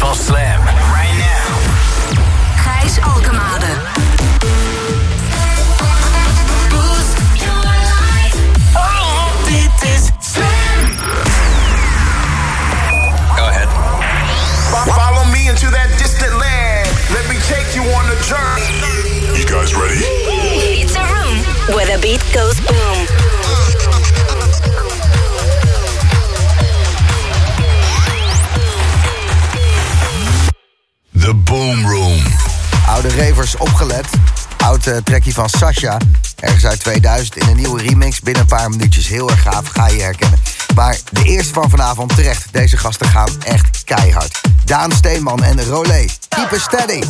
Foss. Lovers opgelet. oude eh, uh, van Sasha. Ergens uit 2000 in een nieuwe remix. Binnen een paar minuutjes. Heel erg gaaf. Ga je herkennen. Maar de eerste van vanavond terecht. Deze gasten gaan echt keihard. Daan Steenman en Rolé. Keep it steady.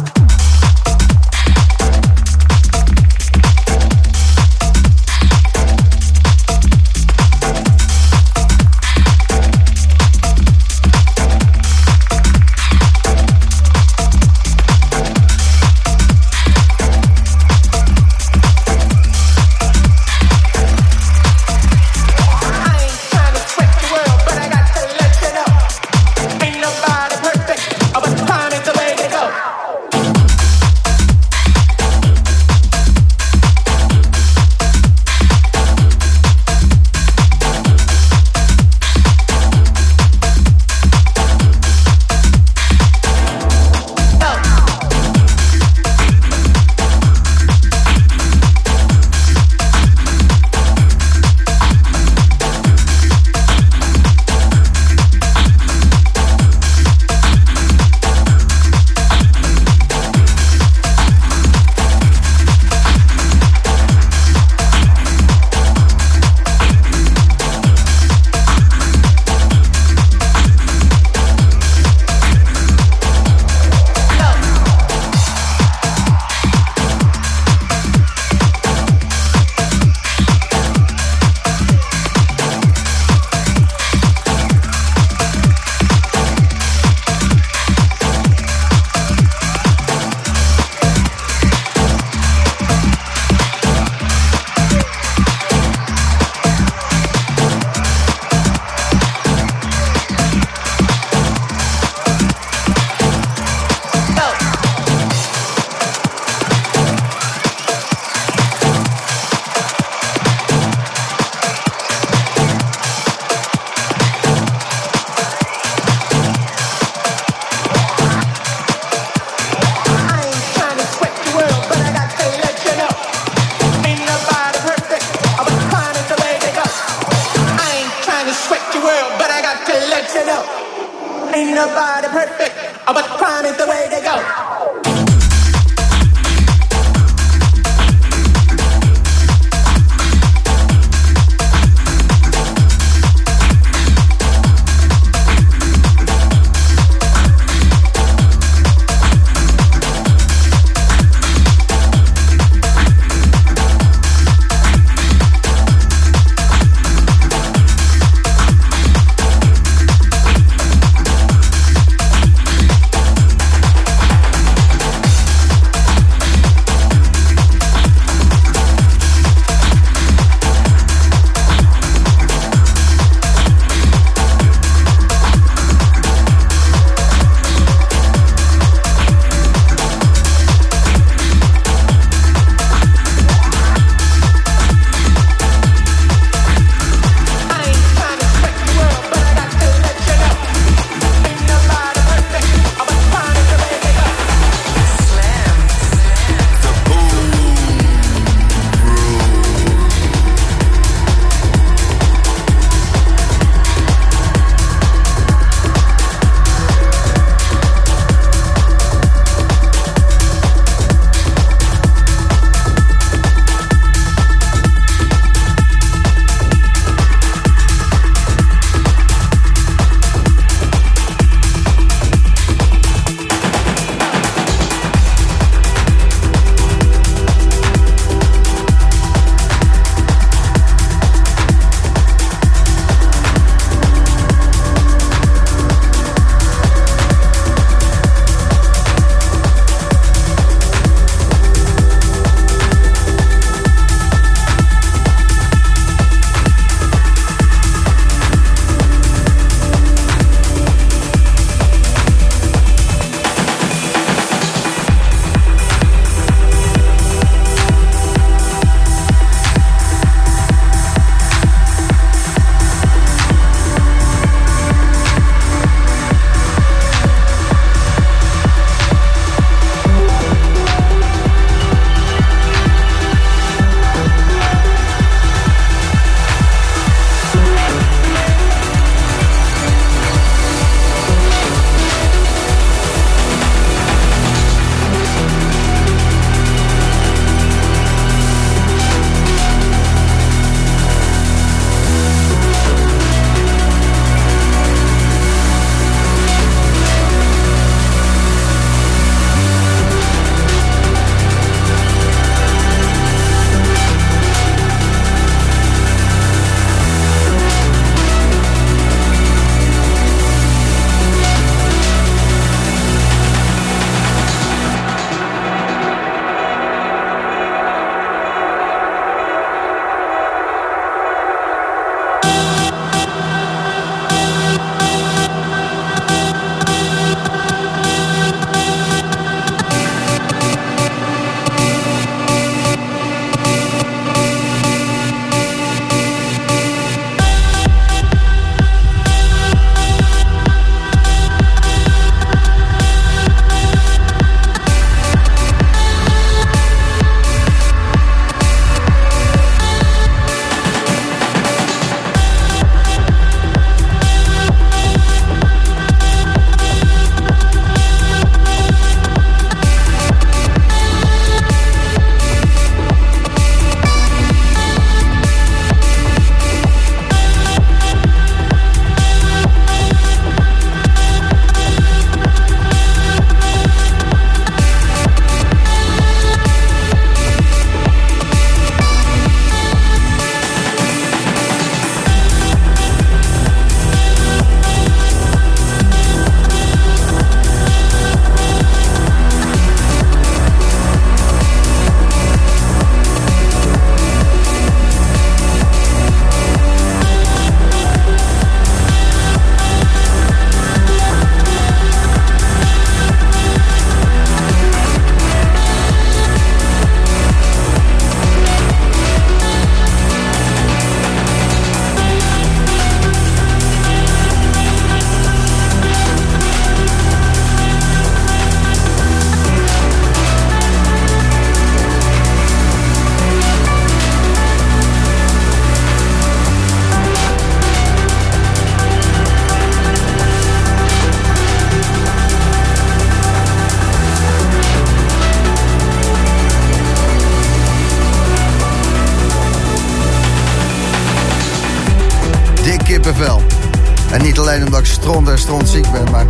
Stront en stront ziek ben, maar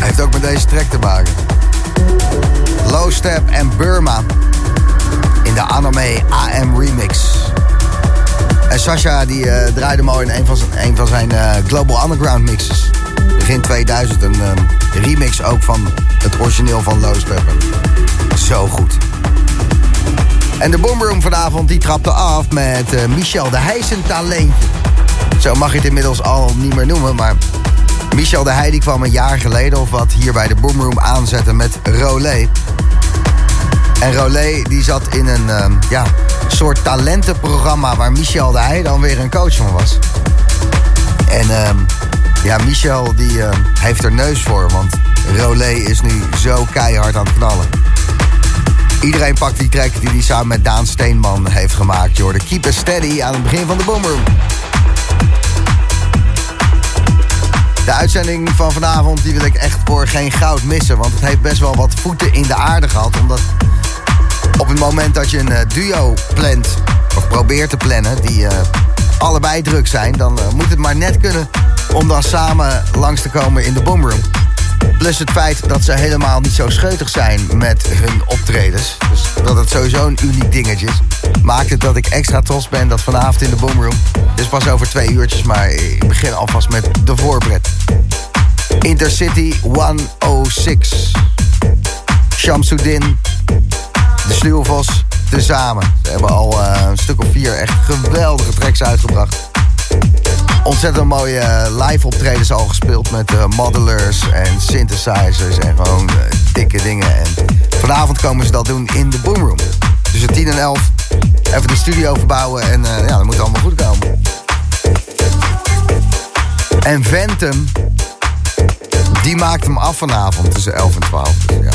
heeft ook met deze track te maken. Low Step en Burma in de Anime AM remix. En Sasha die eh, draaide mooi in een van zijn, van zijn eh, Global Underground mixes. Begin 2000 een eh, remix ook van het origineel van Low Step. Zo goed. En de Boomroom vanavond die trapte af met eh, Michel de Heijs een talentje. Zo mag je het inmiddels al niet meer noemen, maar Michel de Heij die kwam een jaar geleden of wat hier bij de Boomroom aanzetten met Rolé. En Rolé die zat in een ehm, ja, soort talentenprogramma waar Michel de Heij dan weer een coach van was. En ehm, ja, Michel die ehm, heeft er neus voor, want Rolé is nu zo keihard aan het knallen. Iedereen pakt die track die hij samen met Daan Steenman heeft gemaakt. Je hoorde Keep It Steady aan het begin van de Boomroom. De uitzending van vanavond die wil ik echt voor geen goud missen. Want het heeft best wel wat voeten in de aarde gehad. Omdat op het moment dat je een eh, duo plant, of probeert te plannen, die eh, allebei druk zijn, dan eh, moet het maar net kunnen om dan samen langs te komen in de boomroom. Plus het feit dat ze helemaal niet zo scheutig zijn met hun optredens. Dus dat het sowieso een uniek dingetje is. Maakt het dat ik extra trots ben dat vanavond in de boomroom. Is pas over twee uurtjes, maar ik begin alvast met de voorpret. Intercity 106. Shamsuddin, de Sluwvos, tezamen. Ze hebben al eh, een stuk of vier echt geweldige tracks uitgebracht. Ontzettend mooie eh, live optredens al gespeeld met eh, modelers en synthesizers en gewoon dikke dingen. En vanavond komen ze dat doen in de Boomroom. Tussen 10 en 11 even de studio verbouwen en ja, dat moet allemaal goed komen. En Ventum, die maakt hem af vanavond tussen 11 en 12. Dus ja,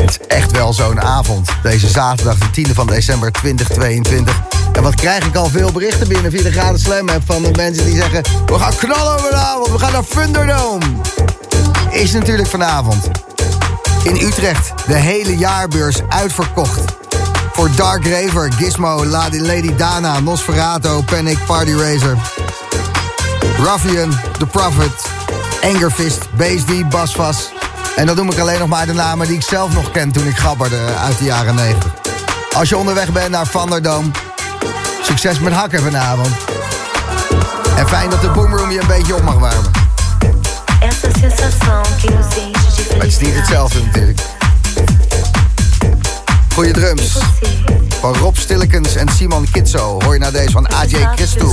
het is echt wel zo'n avond. Deze zaterdag, de 10e van december 2022. En wat krijg ik al veel berichten binnen via de gratis slam van de mensen die zeggen... We gaan knallen vanavond, we gaan naar Thunderdome. Is natuurlijk vanavond. In Utrecht, de hele jaarbeurs uitverkocht. Voor Dark Raver, Gizmo, Lady, Lady Dana, Nosferatu, Panic, Party Racer... Ruffian, The Prophet, Angerfist, Base D, Basvas. En dat noem ik alleen nog maar de namen die ik zelf nog ken toen ik gabberde uit de jaren 90. Als je onderweg bent naar Vanderdome, succes met hakken vanavond. En fijn dat de boomroom je een beetje op mag warmen. Maar het is niet hetzelfde natuurlijk. Goeie drums van Rob Stillekens en Simon Kitso. Hoor je naar deze van AJ Christou.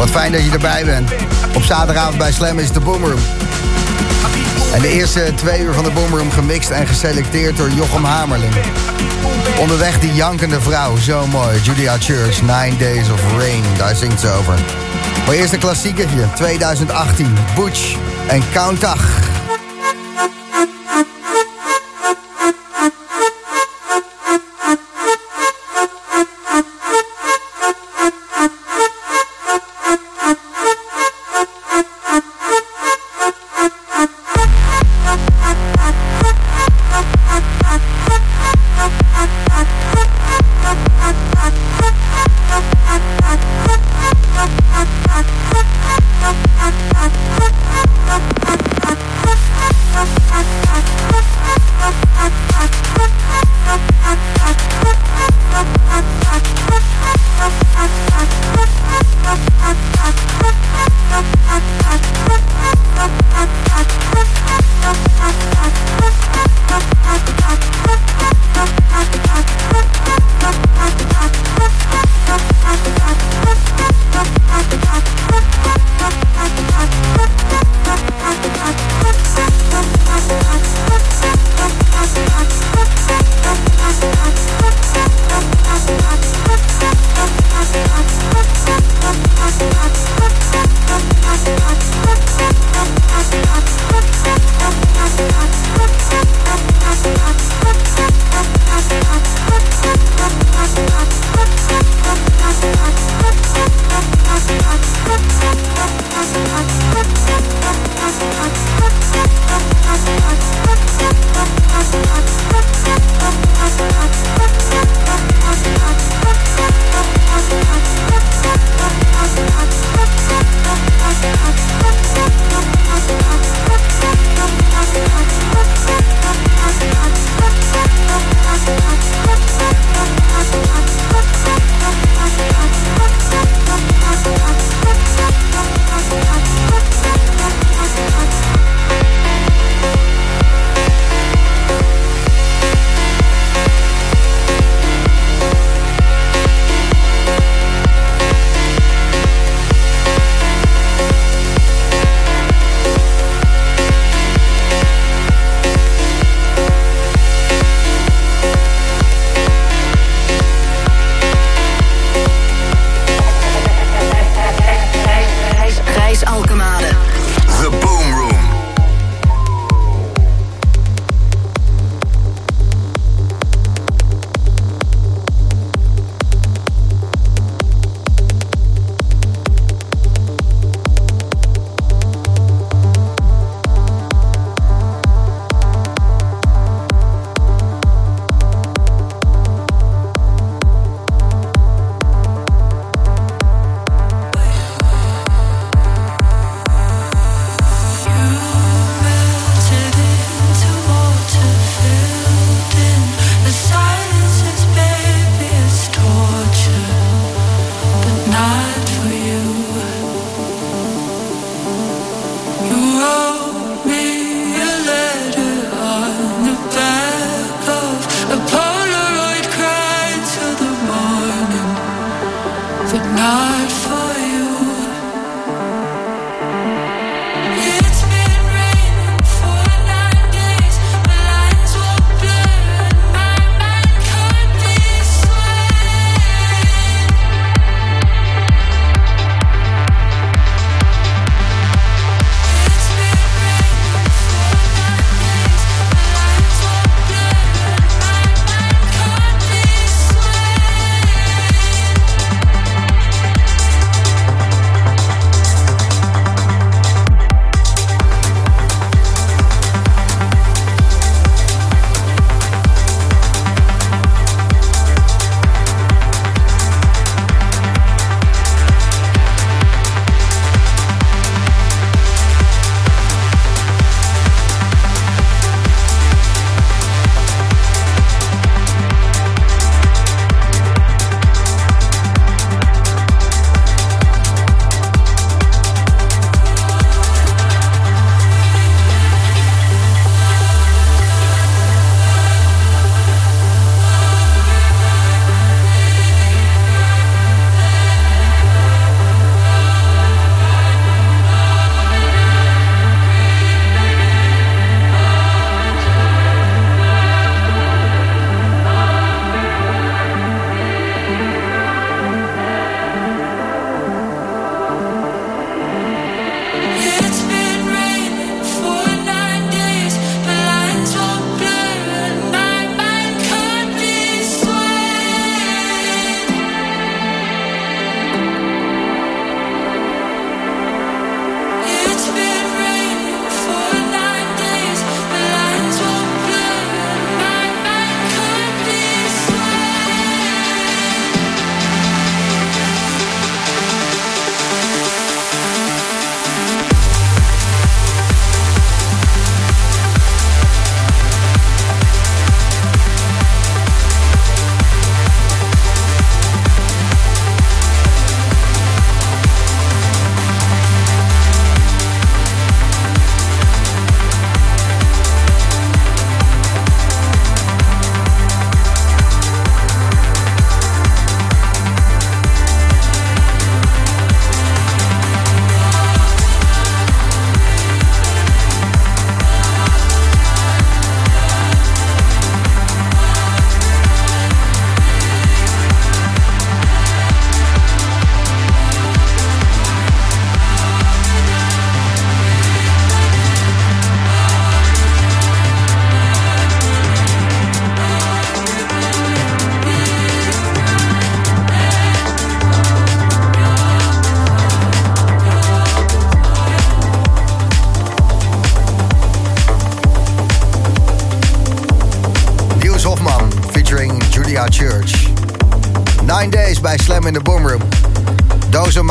Wat fijn dat je erbij bent. Op zaterdagavond bij Slam is de Boomroom. En de eerste twee uur van de Boomroom gemixt en geselecteerd door Jochem Hamerling. Onderweg die jankende vrouw, zo mooi. Julia Church, Nine Days of Rain, daar zingt ze over. Maar eerst een klassiekertje, 2018, Butch en Countach.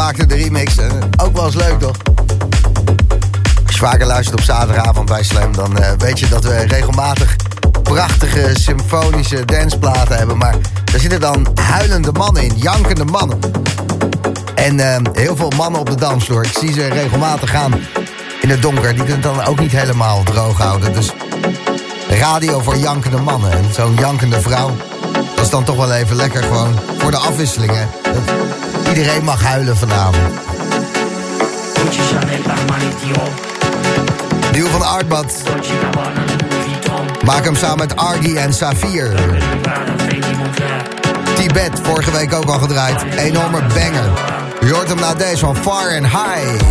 Maakte de remix. Ook wel eens leuk, toch? Als je vaker luistert op zaterdagavond bij Slam... dan eh, weet je dat we regelmatig prachtige symfonische danceplaten hebben. Maar er zitten dan huilende mannen in, jankende mannen. En eh, heel veel mannen op de dansvloer. Ik zie ze regelmatig gaan in het donker. Die kunnen het dan ook niet helemaal droog houden. Dus radio voor jankende mannen. En zo'n jankende vrouw, dat is dan toch wel even lekker gewoon voor de afwisselingen. Iedereen mag huilen vanavond. Nieuw van Artbad. Maak hem samen met Argy en Safir. Tibet, vorige week ook al gedraaid. Enorme banger. Je hoort hem na deze van Far and High.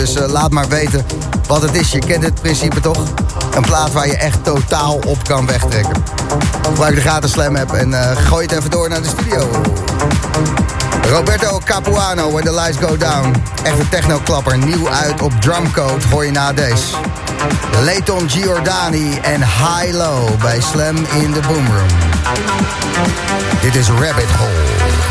Dus eh, laat maar weten wat het is. Je kent het principe toch? Een plaat waar je echt totaal op kan wegtrekken. Gebruik de gratis Slam app en eh, gooi het even door naar de studio. Roberto Capuano, When the Lights Go Down. Echte techno-klapper, nieuw uit op Drumcode, hoor je na deze. Leighton Giordani en High Low bij Slam in the Boom Room. Dit is Rabbit Hole.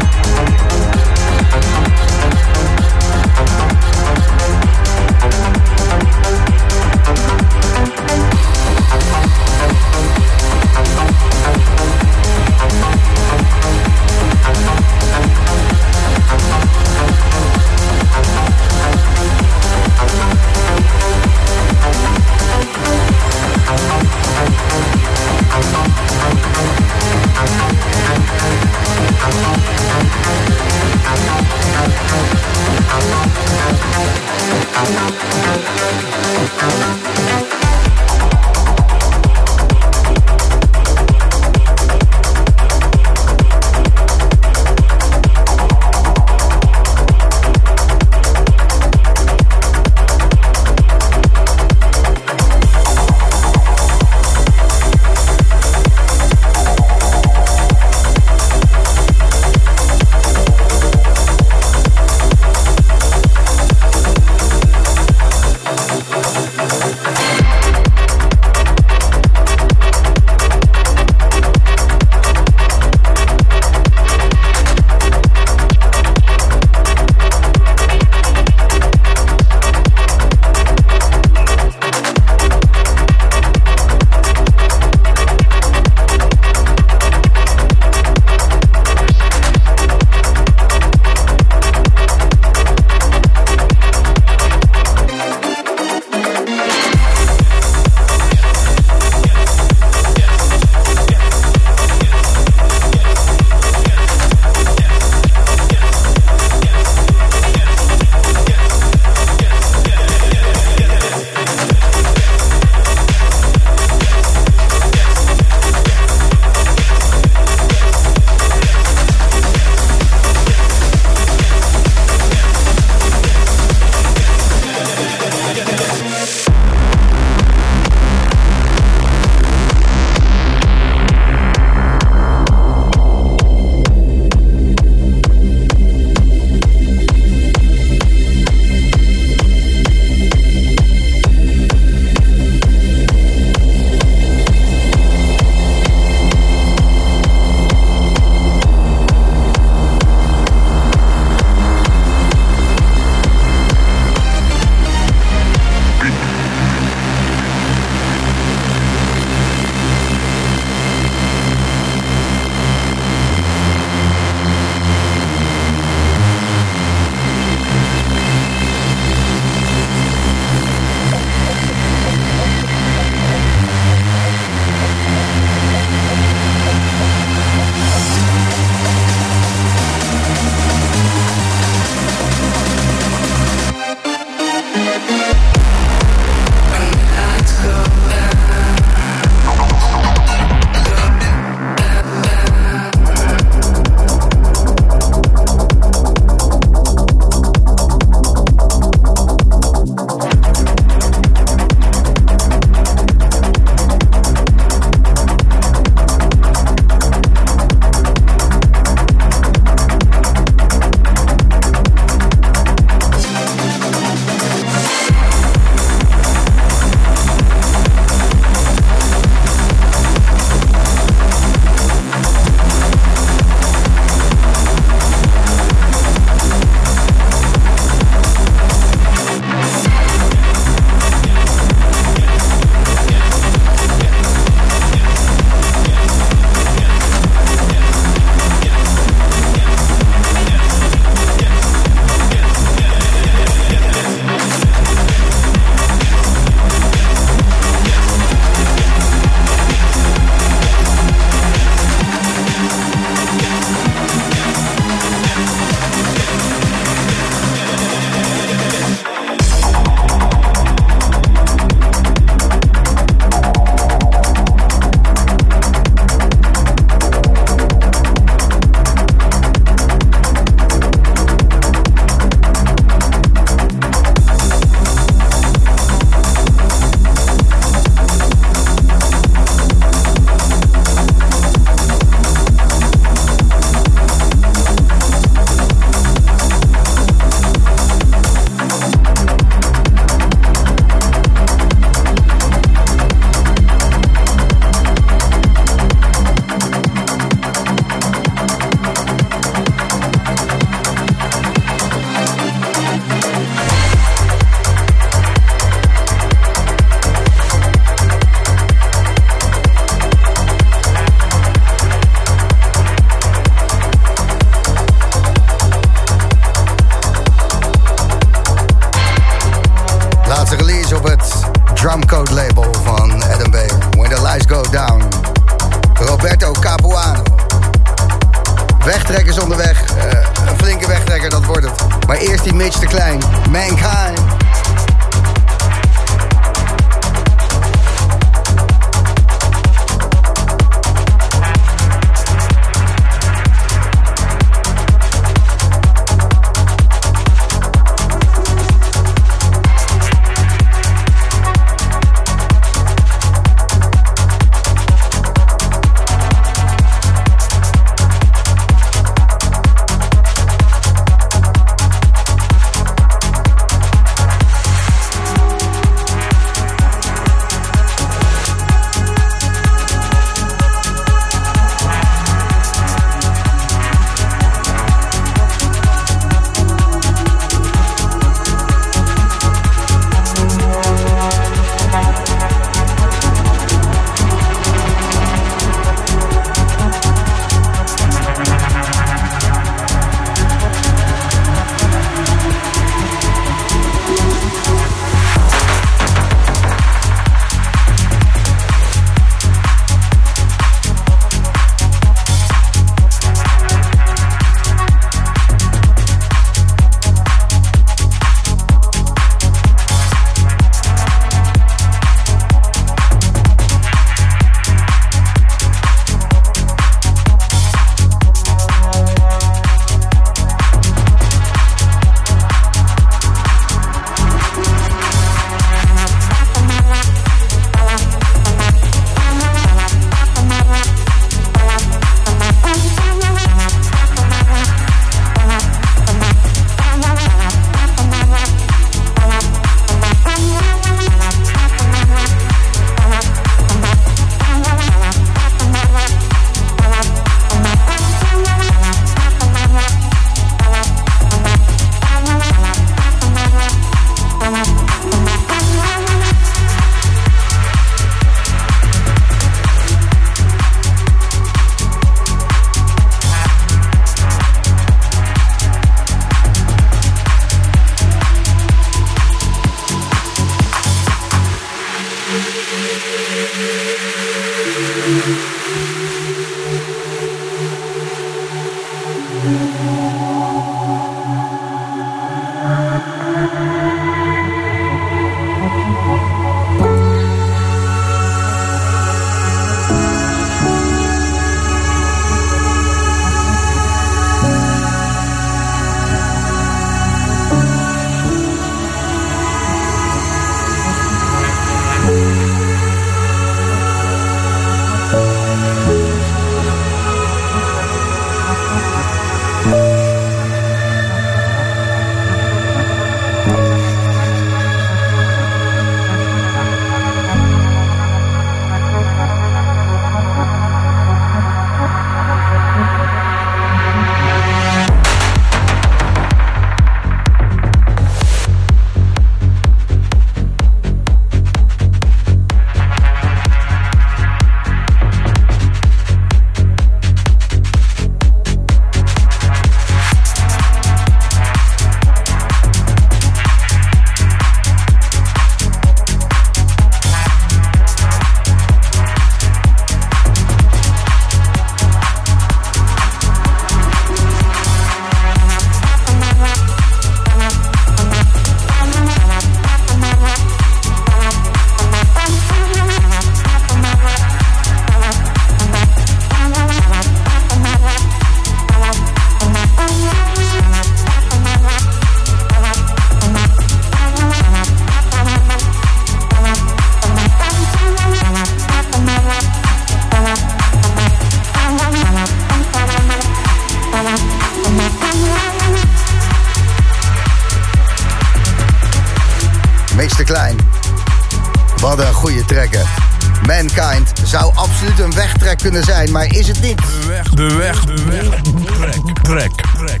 Zou absoluut een wegtrek kunnen zijn, maar is het niet. De weg, de weg, de weg. Trek, trek, trek.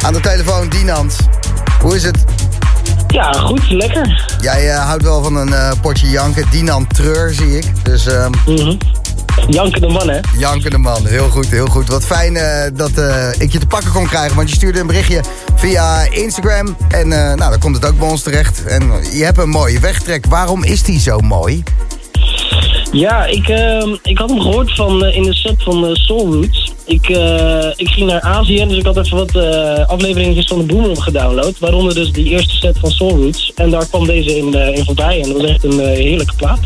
Aan de telefoon Dinant. Hoe is het? Ja, goed, lekker. Jij eh, houdt wel van een eh, potje janken. Dinant Treur zie ik. Dus ehm Janken de man, hè? janken de man. Heel goed, heel goed. Wat fijn eh, dat eh, ik je te pakken kon krijgen. Want je stuurde een berichtje via Instagram. En eh, nou, dan komt het ook bij ons terecht. En je hebt een mooie wegtrek. Waarom is die zo mooi? Ja, ik, ehm, ik had hem gehoord van, eh, in de set van eh, Soul Roots. Ik, eh, ik ging naar Azië, dus ik had even wat afleveringen van de Boomroom gedownload. Waaronder dus die eerste set van Soul Roots. En daar kwam deze in, in voorbij en dat was echt een heerlijke plaat.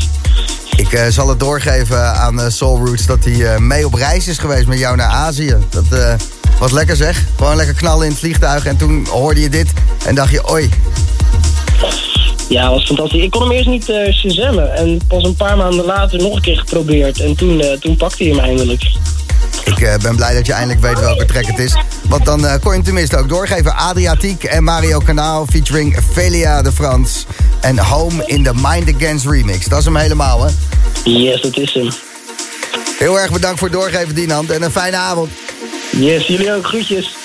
Ik zal het doorgeven aan eh, Soul Roots dat hij mee op reis is geweest met jou naar Azië. Dat was lekker zeg. Gewoon lekker knallen in het vliegtuig en toen hoorde je dit en dacht je, oi. Ja, was fantastisch. Ik kon hem eerst niet eh shazammen. En pas een paar maanden later nog een keer geprobeerd. En toen, eh, toen pakte hij hem eindelijk. Ik eh, ben blij dat je eindelijk weet welke track het is. Want dan kon je hem tenminste ook doorgeven. Adriatiek en Mario Kanaal featuring Felia de Frans. En Home in the Mind Against remix. Dat is hem helemaal, hè? Yes, dat is hem. Heel erg bedankt voor het doorgeven, Dinant. En een fijne avond. Yes, jullie ook. Groetjes.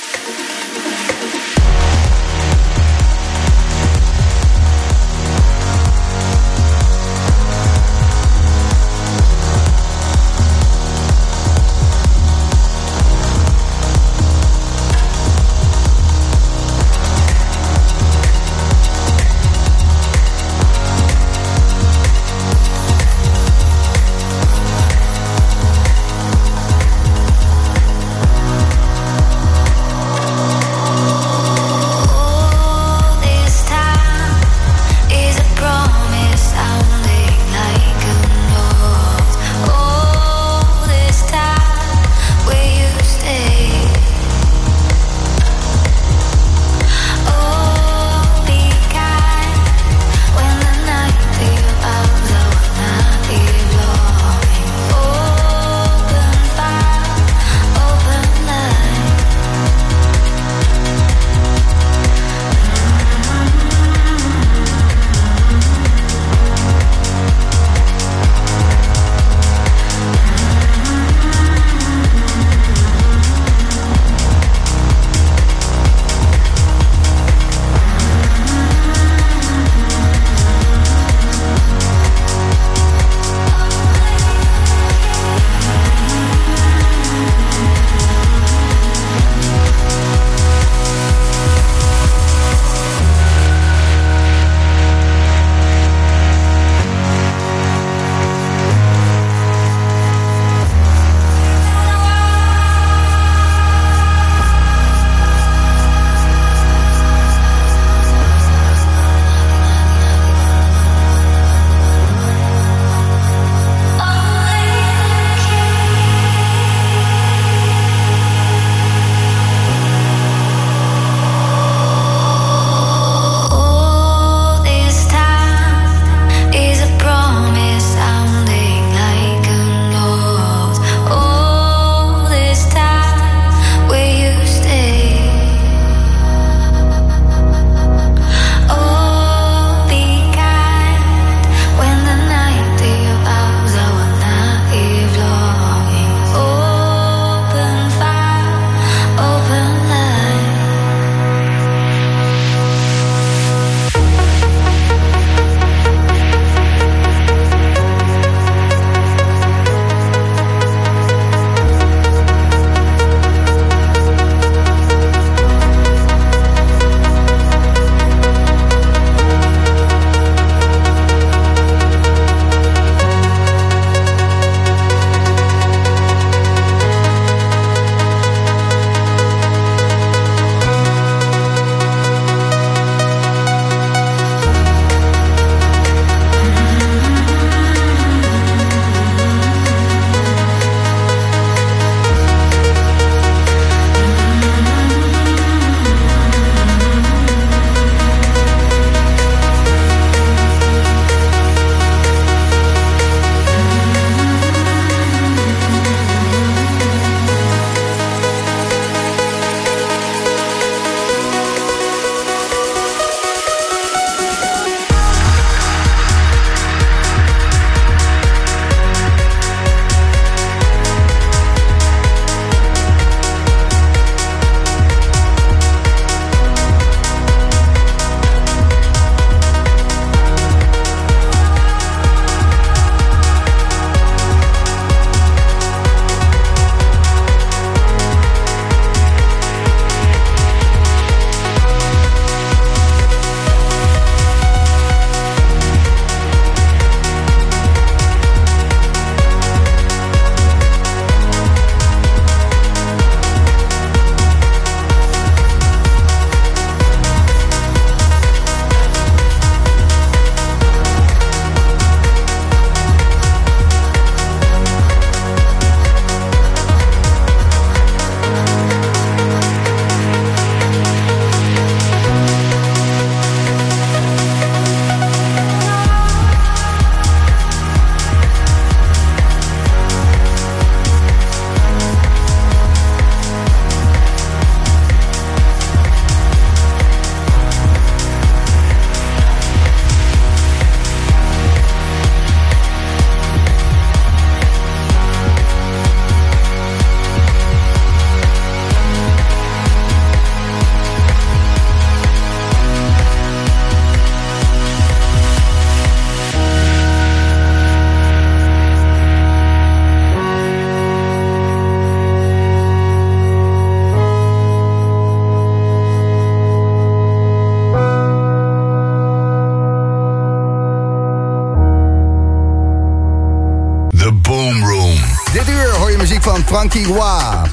Frankie Wa.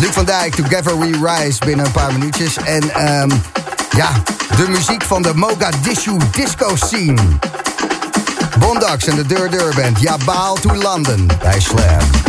Luc van Dijk, Together We Rise binnen een paar minuutjes. En ehm, ja, de muziek van de Mogadishu disco scene. Bondax en de Deur Deur Band. Ja, baal to London bij Slam.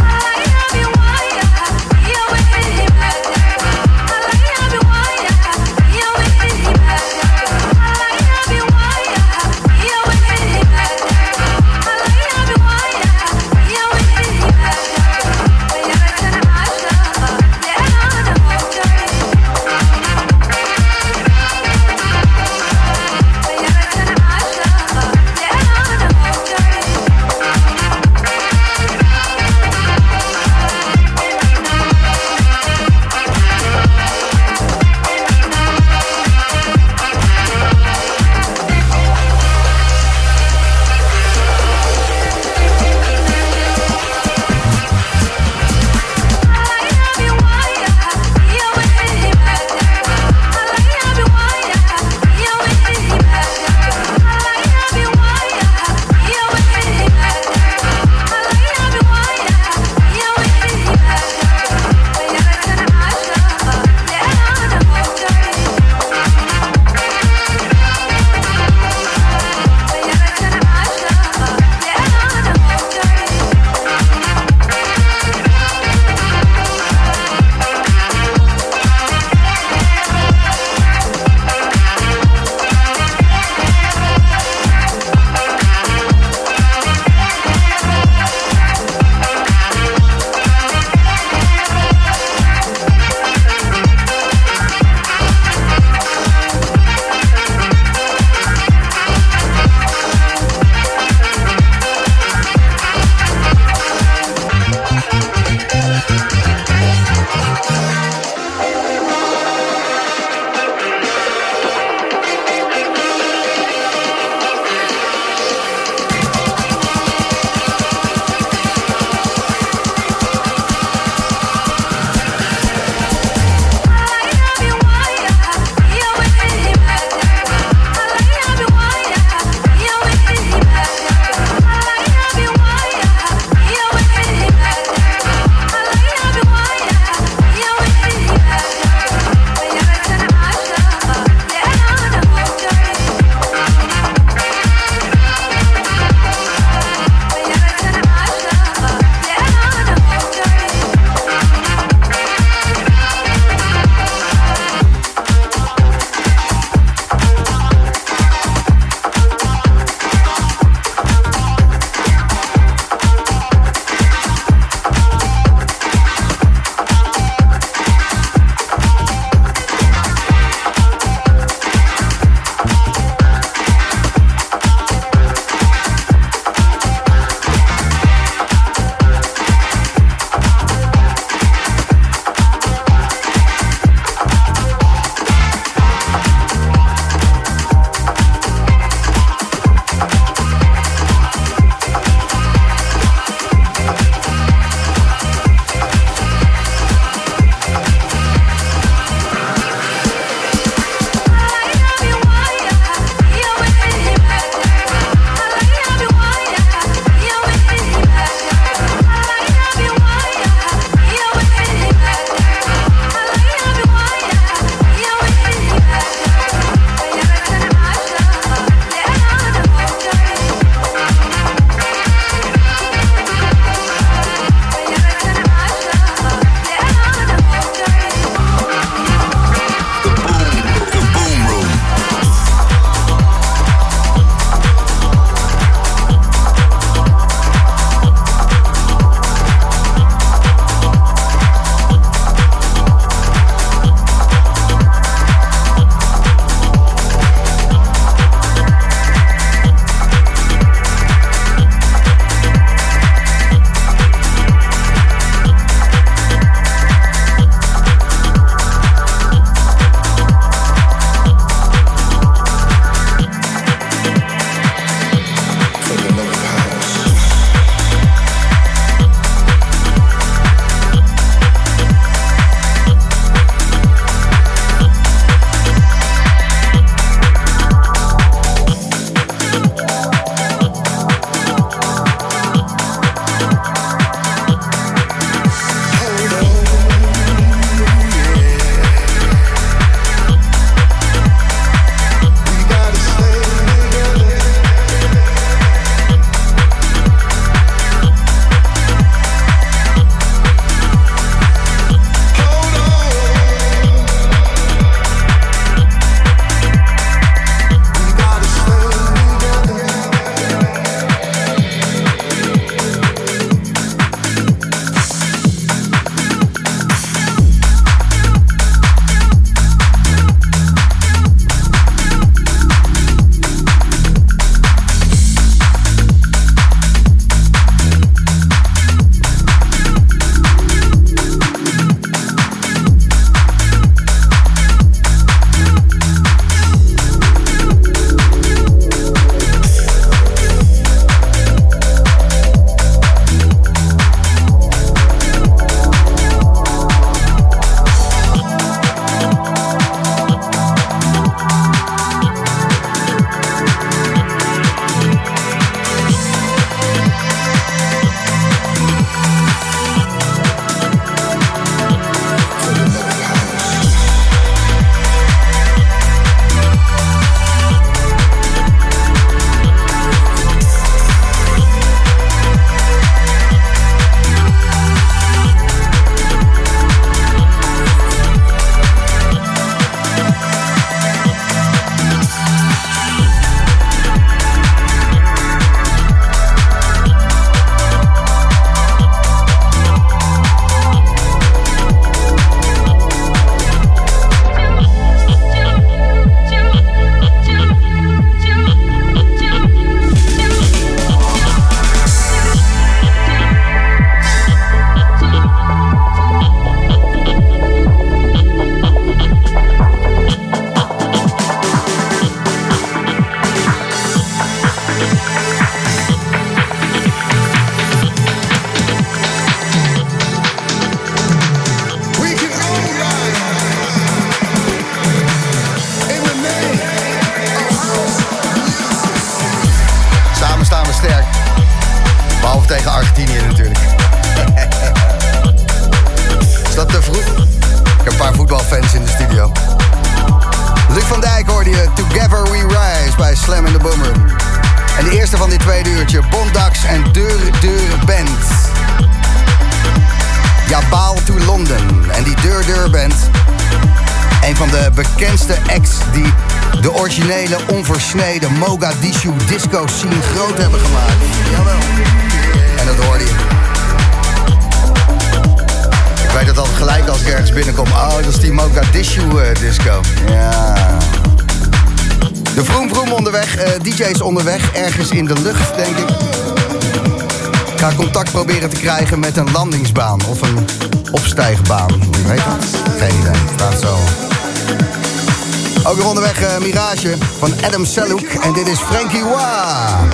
van Adam Seluk. En dit is Frankie Wa.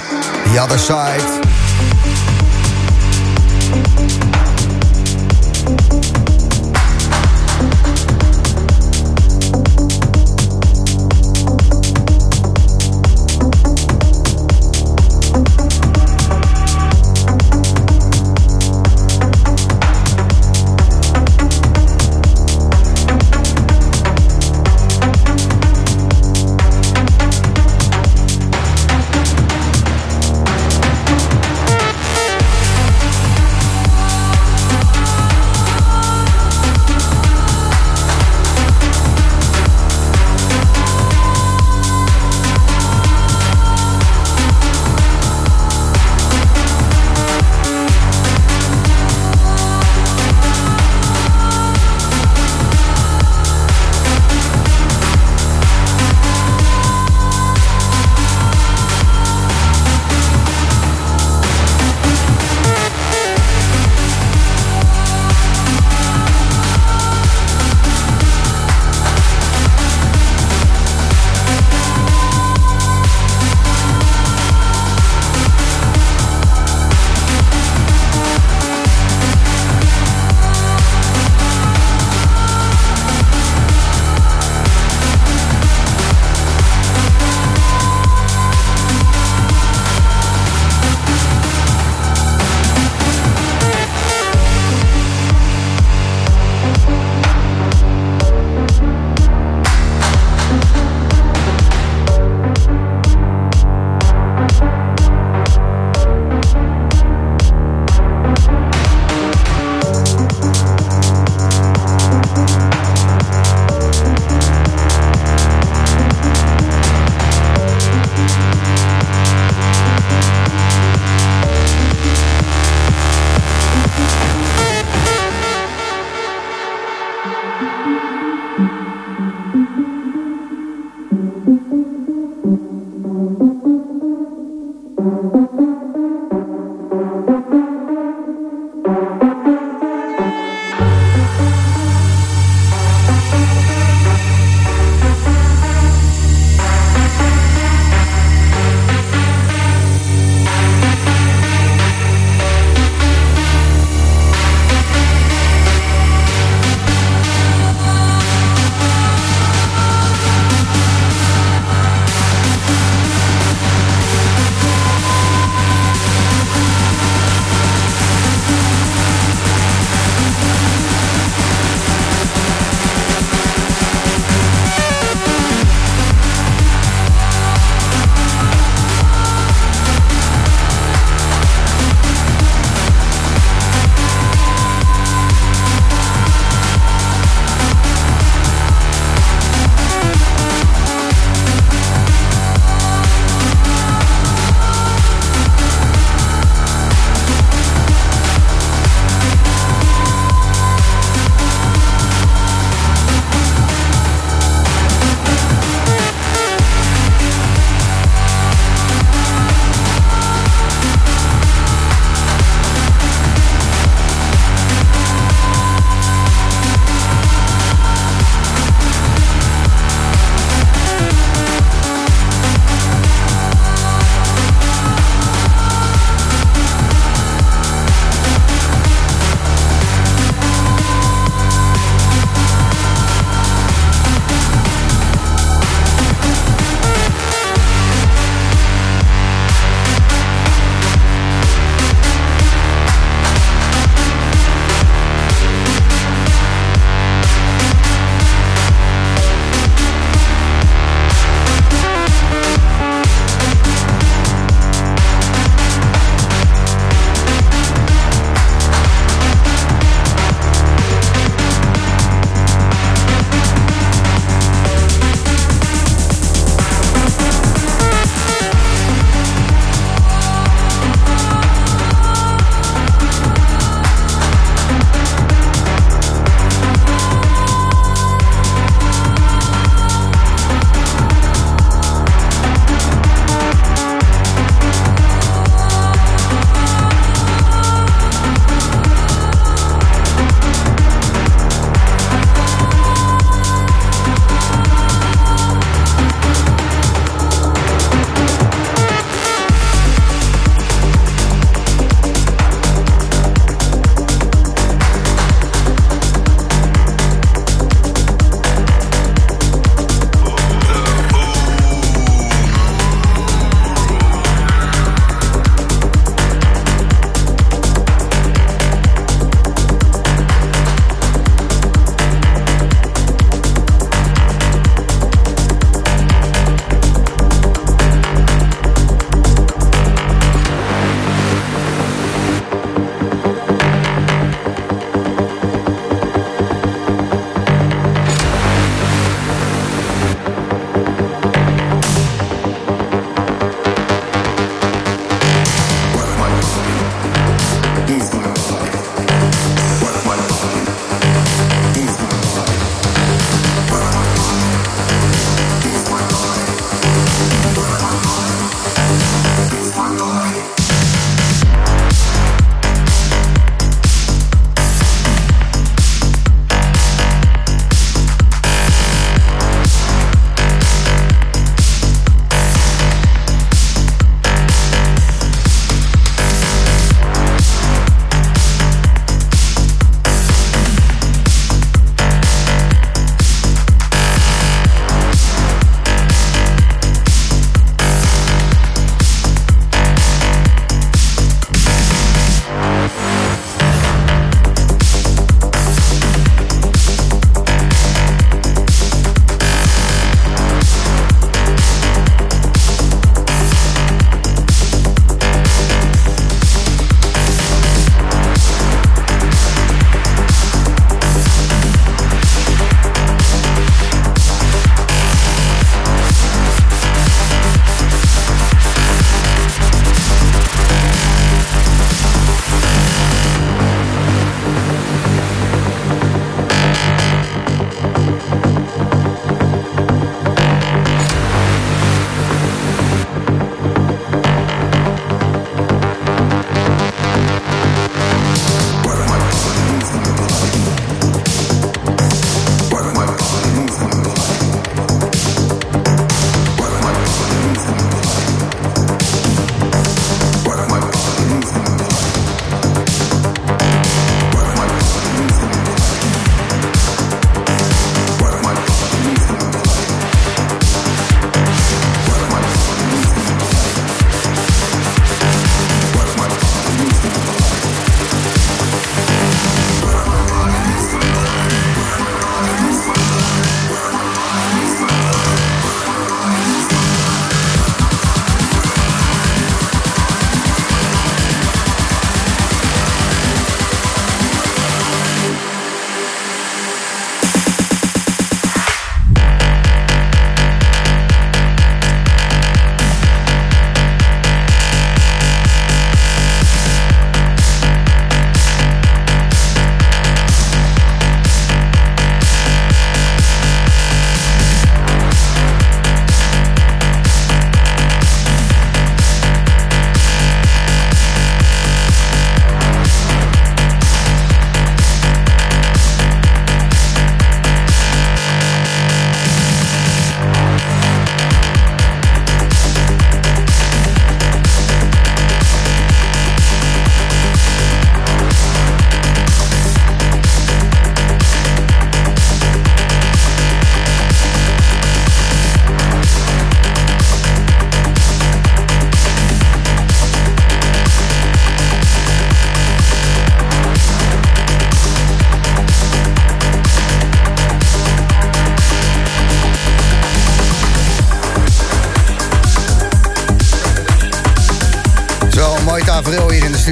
The Other Side.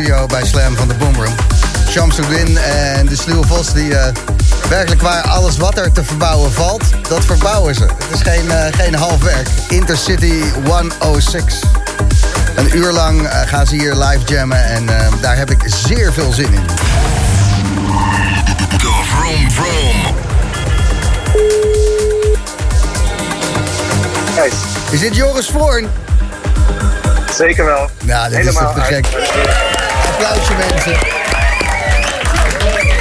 Studio bij Slam van de Boomroom. Shamsuddin en de sluwe vos die eh, werkelijk waar alles wat er te verbouwen valt, dat verbouwen ze. Het is geen, eh, geen half werk. Intercity 106. Een uur lang eh, gaan ze hier live jammen en eh, daar heb ik zeer veel zin in. De Vroom Vroom. Is dit Joris Voorn? Zeker wel. Nou, dit Helemaal is toch te gek. Mensen.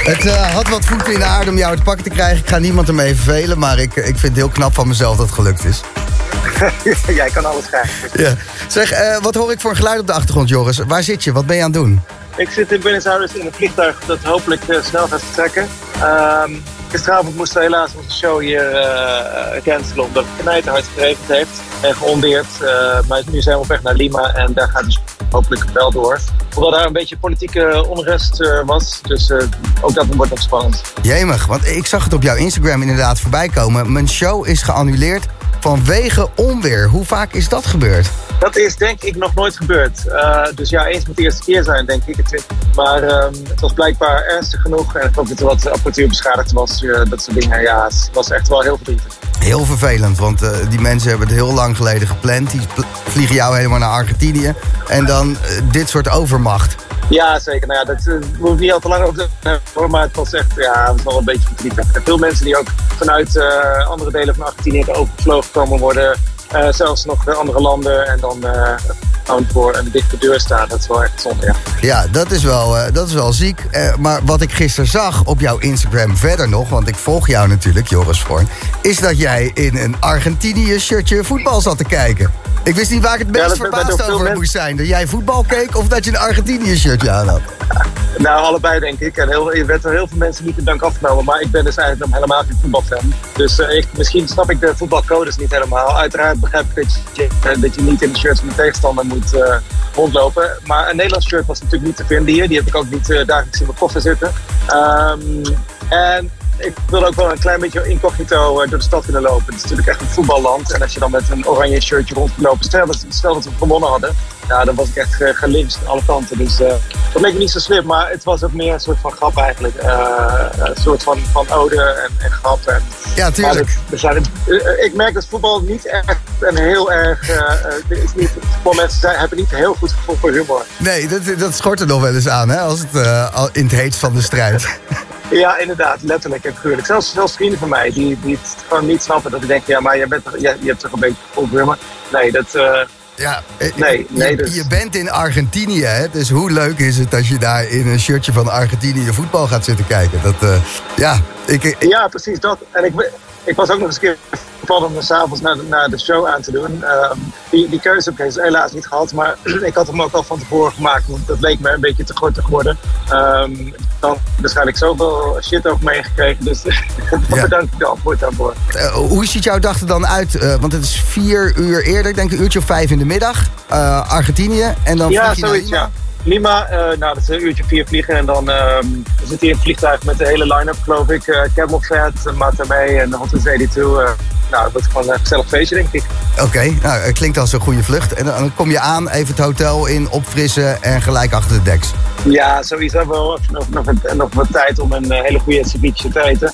Het eh, had wat voeten in de aarde om jou te pakken te krijgen. Ik ga niemand ermee vervelen, maar ik, ik vind het heel knap van mezelf dat het gelukt is. Jij kan alles krijgen. Ja. Zeg, eh, wat hoor ik voor een geluid op de achtergrond, Joris? Waar zit je? Wat ben je aan het doen? Ik zit in Buenos Aires in een vliegtuig dat hopelijk eh, snel gaat vertrekken. Ehm gisteravond moesten we helaas onze show hier cancelen omdat het knijterhard geregend heeft en geondeerd. Maar nu zijn we op weg naar Lima en daar gaat dus hopelijk wel door. Hoewel daar een beetje politieke onrust eh, was, dus eh, ook dat wordt nog spannend. Jemig, want ik zag het op jouw Instagram inderdaad voorbij komen. Mijn show is geannuleerd vanwege onweer. Hoe vaak is dat gebeurd? Dat is denk ik nog nooit gebeurd. Eh, dus ja, eens moet de eerste keer zijn, denk ik. Maar ehm, het was blijkbaar ernstig genoeg. En ik geloof dat er wat apparatuur beschadigd was. eh, dat soort dingen. Ja, het was echt wel heel verdrietig. Heel vervelend, want eh, die mensen hebben het heel lang geleden gepland. Die vliegen jou helemaal naar Argentinië. En dan dit soort overmacht. Ja, zeker. Nou ja, dat uh, moet niet al te lang over te hebben, maar het was echt, ja, het was wel een beetje verdrietig. Er veel mensen die ook vanuit andere delen van Argentinië overgevlogen komen worden. Eh, zelfs nog andere landen en dan eh, gewoon voor een dichte deur staan. Dat is wel echt zonde, ja. Ja, dat is wel, eh, dat is wel ziek. Eh, maar wat ik gisteren zag op jouw Instagram verder nog... want ik volg jou natuurlijk, Joris Voorn... is dat jij in een Argentinië-shirtje voetbal zat te kijken. Ik wist niet waar ik het Ja, meest dat verbaasd over moest zijn. Dat jij voetbal keek of dat je een Argentinië-shirtje aan had. Nou, allebei denk ik. En heel, je werd door heel veel mensen niet in dank afgenomen. Maar ik ben dus eigenlijk helemaal geen voetbalfan. Dus eh, ik, misschien snap ik de voetbalcodes niet helemaal. Uiteraard begrijp ik dat je, eh, dat je niet in de shirt van de tegenstander moet eh, rondlopen. Maar een Nederlands shirt was natuurlijk niet te vinden hier. Die heb ik ook niet dagelijks in mijn koffer zitten. Ehm, en ik wil ook wel een klein beetje incognito eh, door de stad willen lopen. Het is natuurlijk echt een voetballand. En als je dan met een oranje shirtje rond lopen, stel dat, stel dat we gewonnen hadden. Ja, dan was ik echt uh, gelinst aan alle kanten. Dus eh, dat leek me niet zo slim, maar het was ook meer een soort van grap eigenlijk. Eh, een soort van, van ode en, en grap. En, Ja, tuurlijk. Het- we zijn eh, ik merk dat voetbal niet echt een heel erg... eh, eh, is niet, voetbalmensen zijn, hebben niet een heel goed gevoel voor humor. Nee, dat, dat schort er nog wel eens aan, hè? Als het eh, in het heet van de strijd. Ja, inderdaad, letterlijk en figuurlijk. Zelfs, zelfs vrienden van mij die, die het gewoon niet snappen. Dat ik denk, ja, maar je, bent, je, je hebt toch een beetje gevoel voor humor. Nee, dat... eh, Ja, eh, Nee, nee, je, dus- je bent in Argentinië, hè? Dus hoe leuk is het als je daar in een shirtje van Argentinië voetbal gaat zitten kijken? Dat, eh, ja, ik, ik- Ja, precies dat. En ik, ik was ook nog eens een keer van om s'avonds naar, de- naar de show aan te doen. Ehm, die, die keuze heb ik helaas niet gehad, maar ik had hem ook al van tevoren gemaakt. Want dat leek me een beetje te gortig geworden. Ehm dan waarschijnlijk zoveel shit over meegekregen. Dus daar Ja. bedank ik de antwoord daarvoor. eh, hoe ziet jouw dag er dan uit? Eh, want het is vier uur eerder, ik denk een uurtje of vijf in de middag. eh, Argentinië. En dan ja, vlieg je naar zoiets, Lima. ja. Lima, eh, nou, dat is een uurtje vier vliegen. En dan ehm zit hij in het vliegtuig met de hele line-up, geloof ik. eh Camel Fat, en Hot 82. eh nou, dat wordt gewoon een gezellig feestje, denk ik. Oké, nou, het klinkt als een goede vlucht. En dan, kom je aan, even het hotel in, opfrissen en gelijk achter de deks. Ja, sowieso wel nog, nog, wat- nog wat tijd om een hele goede ceviche te eten.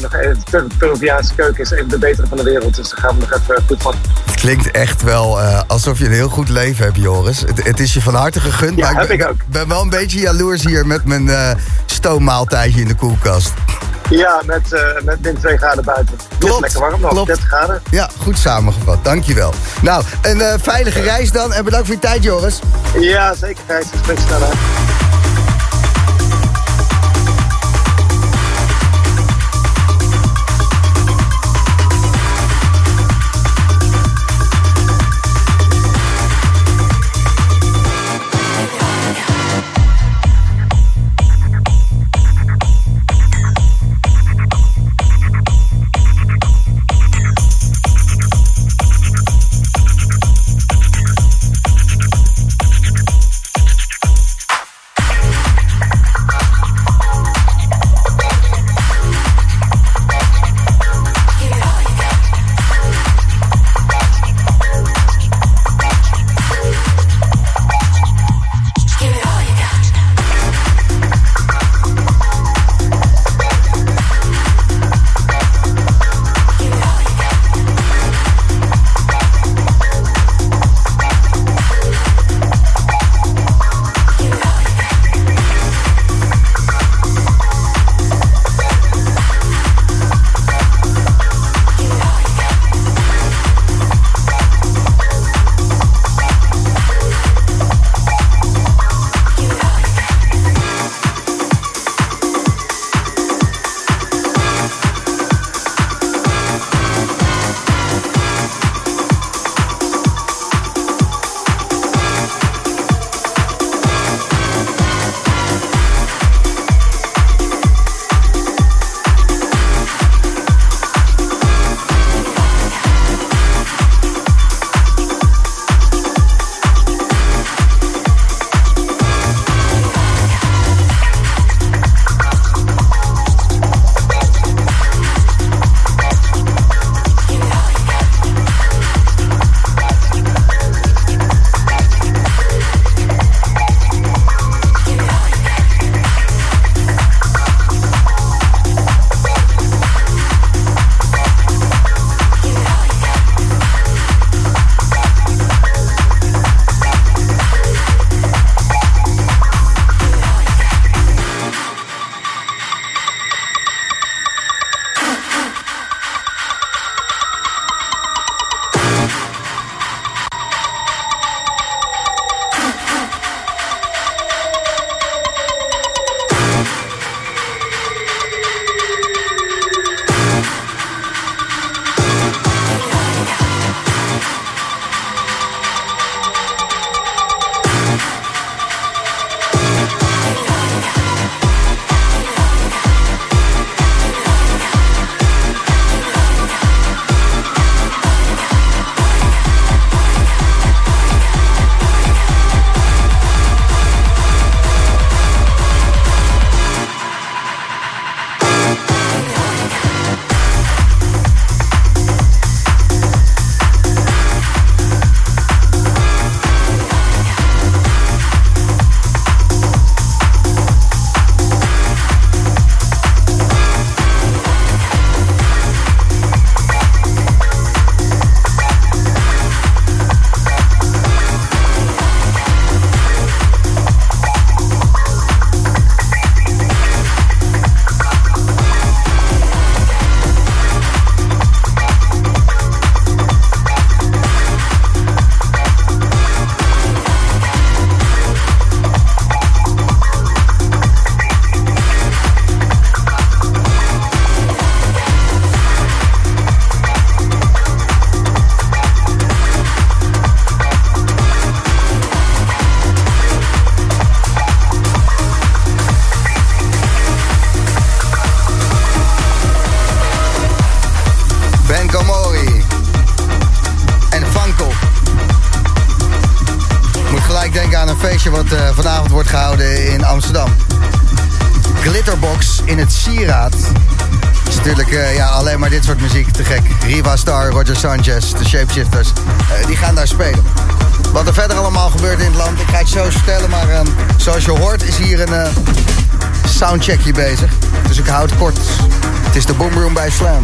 Nog even, de Peruviaanse keuken is even de betere van de wereld, dus daar gaan we nog even goed van. Het klinkt echt wel alsof je een heel goed leven hebt, Joris. Het, het is je van harte gegund, Ja, maar heb ik ik ook. ben wel een beetje jaloers hier met mijn eh, stoommaaltijdje in de koelkast. Ja, met, eh met min 2 graden buiten. Klopt, lekker warm nog, klopt. 30 graden. Ja, goed samengevat. Dankjewel. Nou, een eh, veilige reis dan en bedankt voor je tijd, Joris. Ja, zeker. Gijs. Spreek snel Roger Sanchez, de Shapeshifters, eh, die gaan daar spelen. Wat er verder allemaal gebeurt in het land, ik ga het zo vertellen. Maar eh, zoals je hoort is hier een eh, soundcheckje bezig. Dus ik houd kort. Het is de Boomroom bij Slam.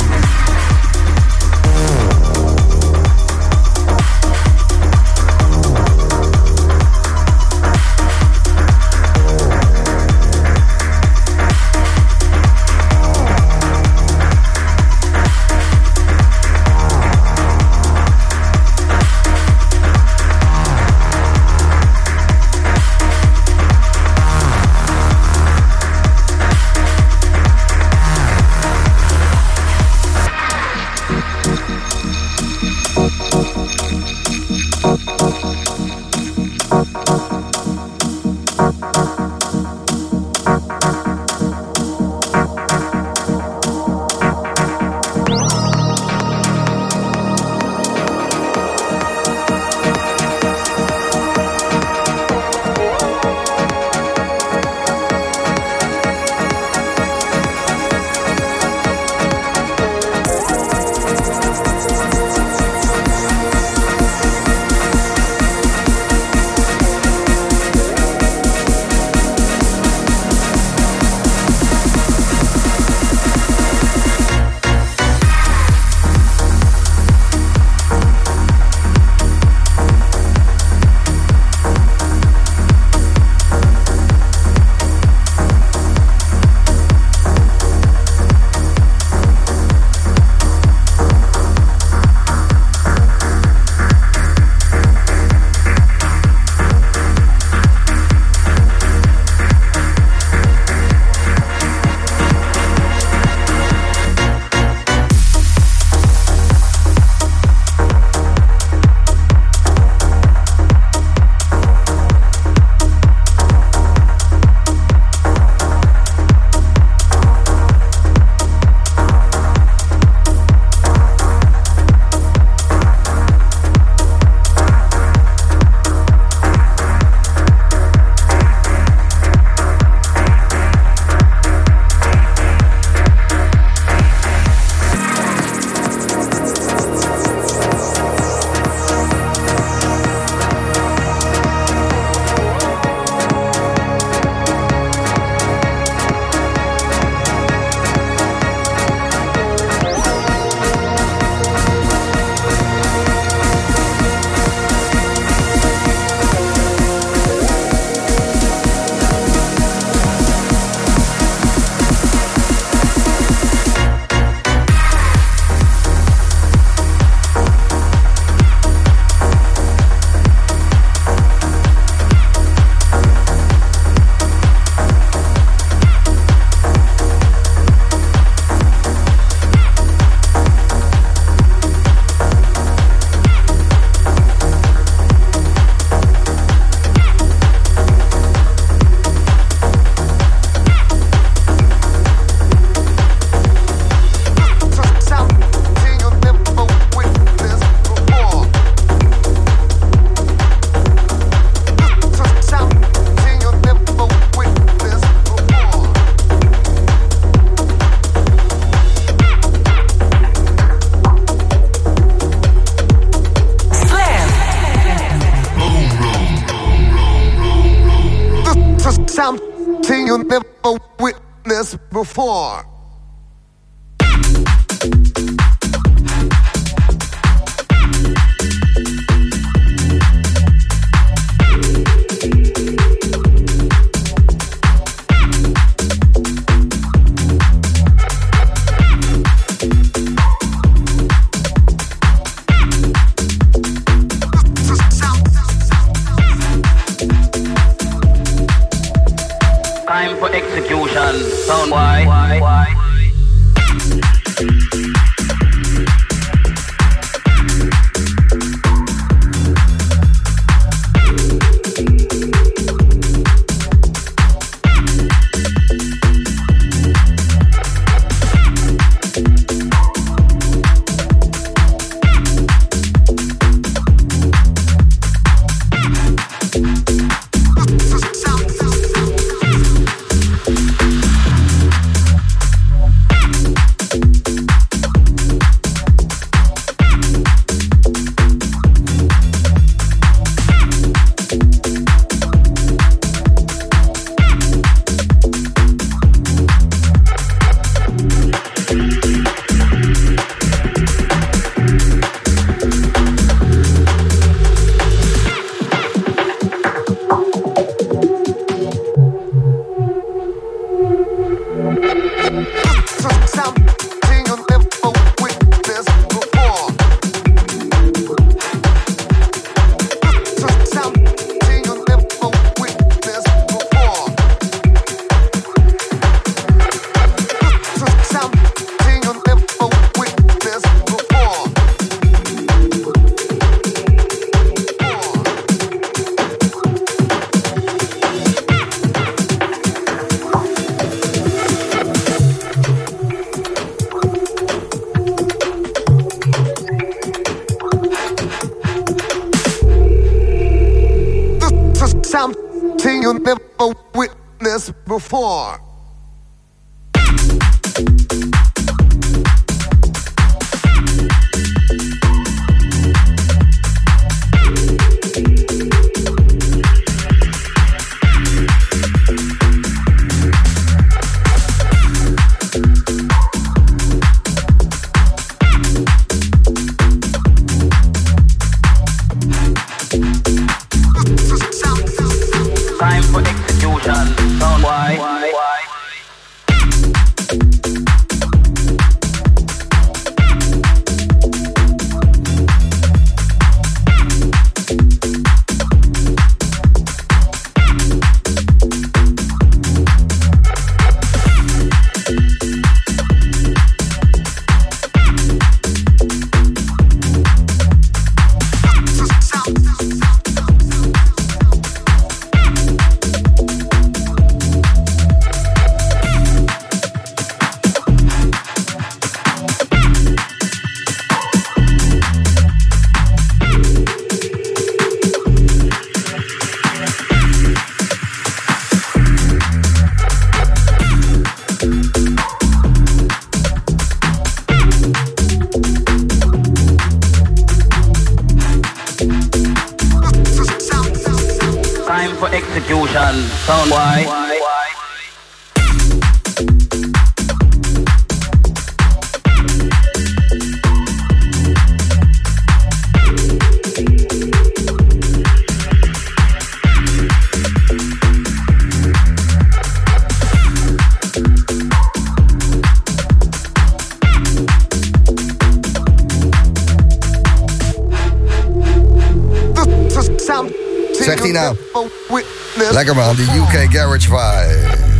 Die before. UK Garage vibe.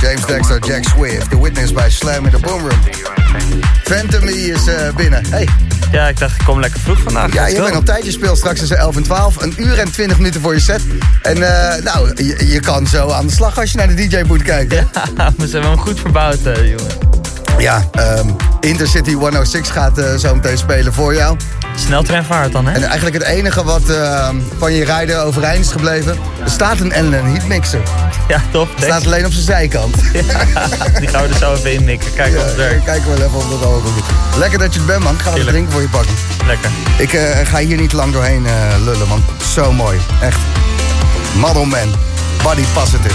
James Dexter, Jack Swift, The Witness bij Slam in de Boomroom. Phantom is eh, binnen. Hey. Ja, ik dacht, ik kom lekker vroeg vandaag. Ja, je bent op tijd. Je speelt straks tussen 11 en 12. Een uur en 20 minuten voor je set. En eh, nou, je, je kan zo aan de slag als je naar de DJ-boot kijkt. Hè? Ja, we zijn wel goed verbouwd, eh, jongen. Ja, ehm, Intercity 106 gaat zo meteen spelen voor jou. Sneltreinvaart dan, hè? En eigenlijk het enige wat ehm, van je rijden overeind is gebleven... er staat een Allen Heatmixer. Ja, top. Het staat alleen op zijn zijkant. Die gaan we er zo even inmikken. Kijk of het werkt. Kijken we wel even of dat allemaal goed is. Lekker dat je het bent, man. Ik ga wat Tuurlijk. drinken voor je pakken. Lekker. Ik eh, ga hier niet lang doorheen eh, lullen, want zo mooi. Echt. Model Man. Body positive.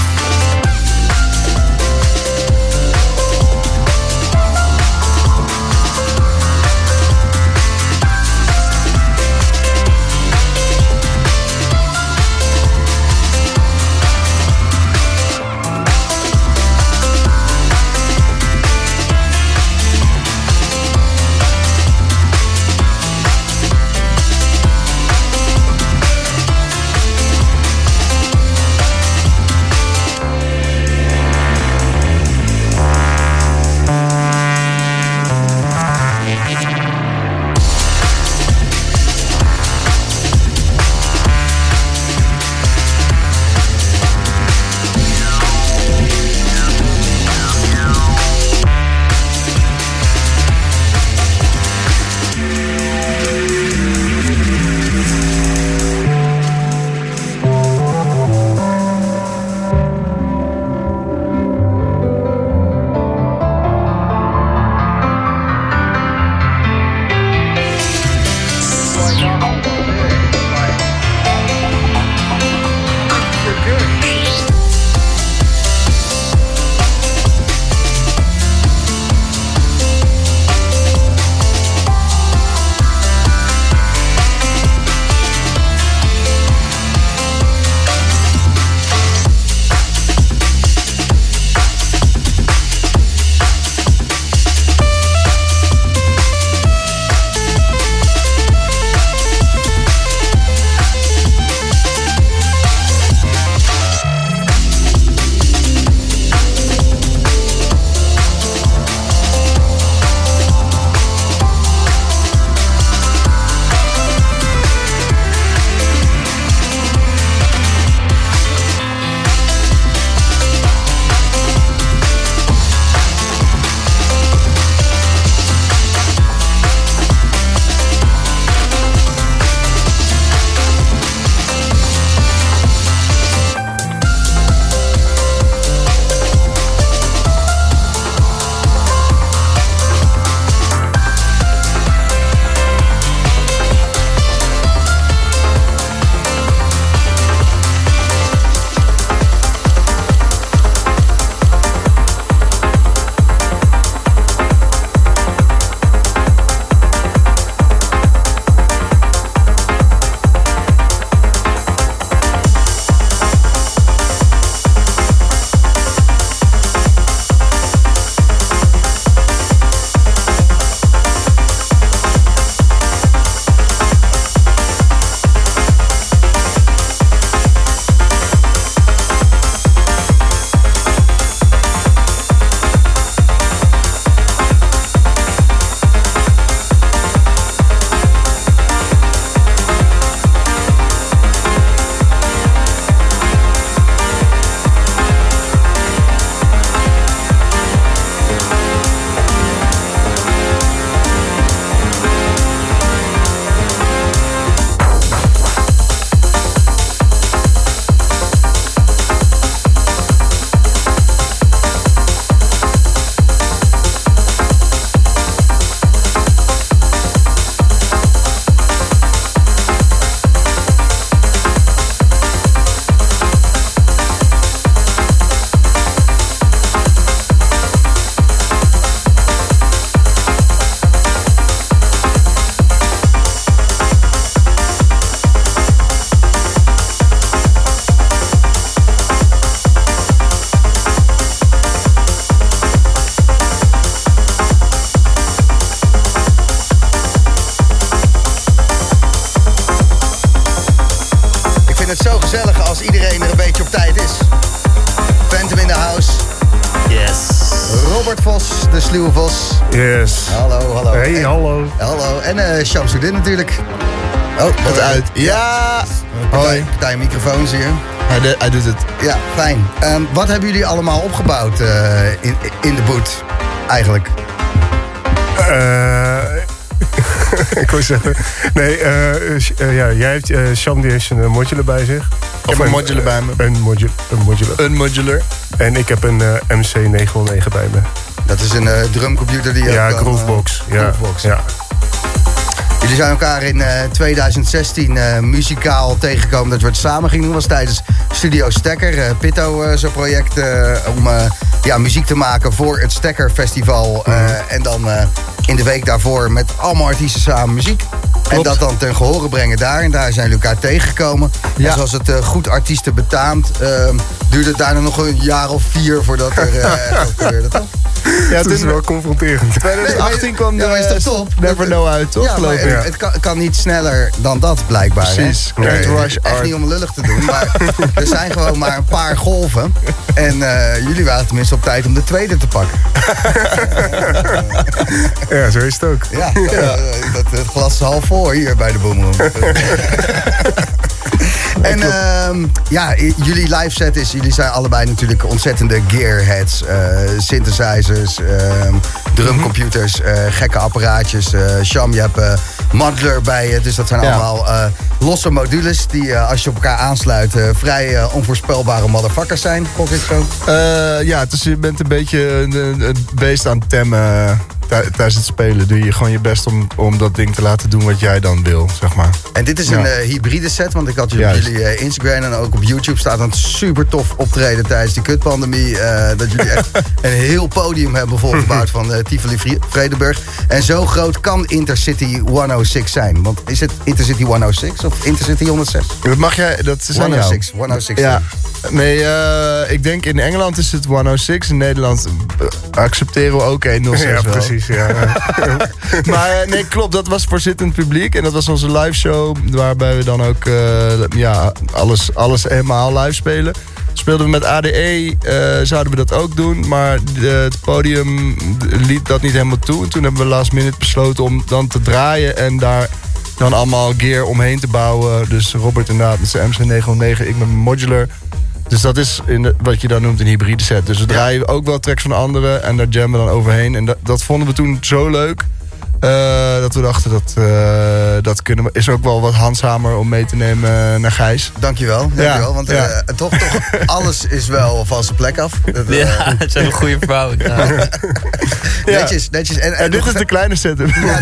Hij, de- hij doet het. Ja, fijn. Ehm, wat hebben jullie allemaal opgebouwd eh, in, in de boot, eigenlijk? Eh, ik wil zeggen. Nee, eh, ja, jij hebt. eh Sham die heeft een modular bij zich. Ik heb een modular bij me. Een, modu een modular. Een modular. En ik heb een eh, MC909 bij me. Dat is een eh, drumcomputer die je Ja, Groovebox. Ja, Groovebox. ja. Jullie zijn elkaar in eh, 2016 eh, muzikaal tegengekomen dat we het samen gingen doen. was tijdens Studio Stekker, eh Pitto eh, zo'n project eh, om ja, muziek te maken voor het Stekker Festival. eh, en dan in de week daarvoor met allemaal artiesten samen muziek. En dat dan ten gehore brengen daar. En daar zijn jullie elkaar tegengekomen. En zoals het goed artiesten betaamt, eh, duurde het daarna nog een jaar of vier voordat er echt wat gebeurde, toch? Ja, Het is wel confronterend. 2018 kwam de Ja, maar is toch top? Never Know uit, toch? Ja, maar geloof ik. het, kan, kan niet sneller dan dat, blijkbaar. hè? Precies. Nee, Can't het rush echt art. niet om lullig te doen, maar er zijn gewoon maar een paar golven. En eh, jullie waren tenminste op tijd om de tweede te pakken. Ja, zo is het ook. Ja, eh, dat, het glas is half vol hier bij de Boomroom. En ehm, ja, jullie live set is, jullie zijn allebei natuurlijk ontzettende gearheads. eh, synthesizers, ehm, drumcomputers, eh, gekke apparaatjes. eh Sham, je hebt modular bij je, dus dat zijn Ja. allemaal losse modules die als je op elkaar aansluit vrij onvoorspelbare motherfuckers zijn. Gok ik zo? Ja, dus je bent een beetje een, beest aan het temmen tij- tijdens het spelen. Doe je gewoon je best om, om dat ding te laten doen wat jij dan wil, zeg maar. En dit is een eh, hybride set, want ik had jullie op jullie eh, Instagram en ook op YouTube staat een super tof optreden tijdens die kutpandemie. eh, dat jullie echt een heel podium hebben volgebouwd van Tivoli Vredenburg. En zo groot kan Intercity 106 zijn. Want is het Intercity 106 of Intercity 106? Dat mag jij, dat is aan jou. 106, 106. Ja. Nee, ik denk in Engeland is het 106. In Nederland accepteren we ook 106 Ja, precies. Ja. Maar nee, klopt. Dat was voor zittend publiek. En dat was onze live show. Waarbij we dan ook eh, ja, alles, alles helemaal live spelen. Speelden we met ADE, eh, zouden we dat ook doen. Maar de- het podium liet dat niet helemaal toe. En toen hebben we last minute besloten om dan te draaien. En daar dan allemaal gear omheen te bouwen. Dus Robert inderdaad met zijn MC909. Ik met mijn modular. Dus dat is in de- wat je dan noemt een hybride set. Dus we draaien ook wel tracks van anderen en daar jammen we dan overheen. En dat, dat vonden we toen zo leuk. Eh, dat we dachten dat eh, dat kunnen we, is ook wel wat handzamer om mee te nemen naar Gijs. Dankjewel, dankjewel. Ja, want ja. eh, toch, toch, alles is wel van zijn plek af. Dat, Ja, het zijn een goede verbouwing. Ja. Netjes, netjes. En, En dit nog is de kleine setup. Ja,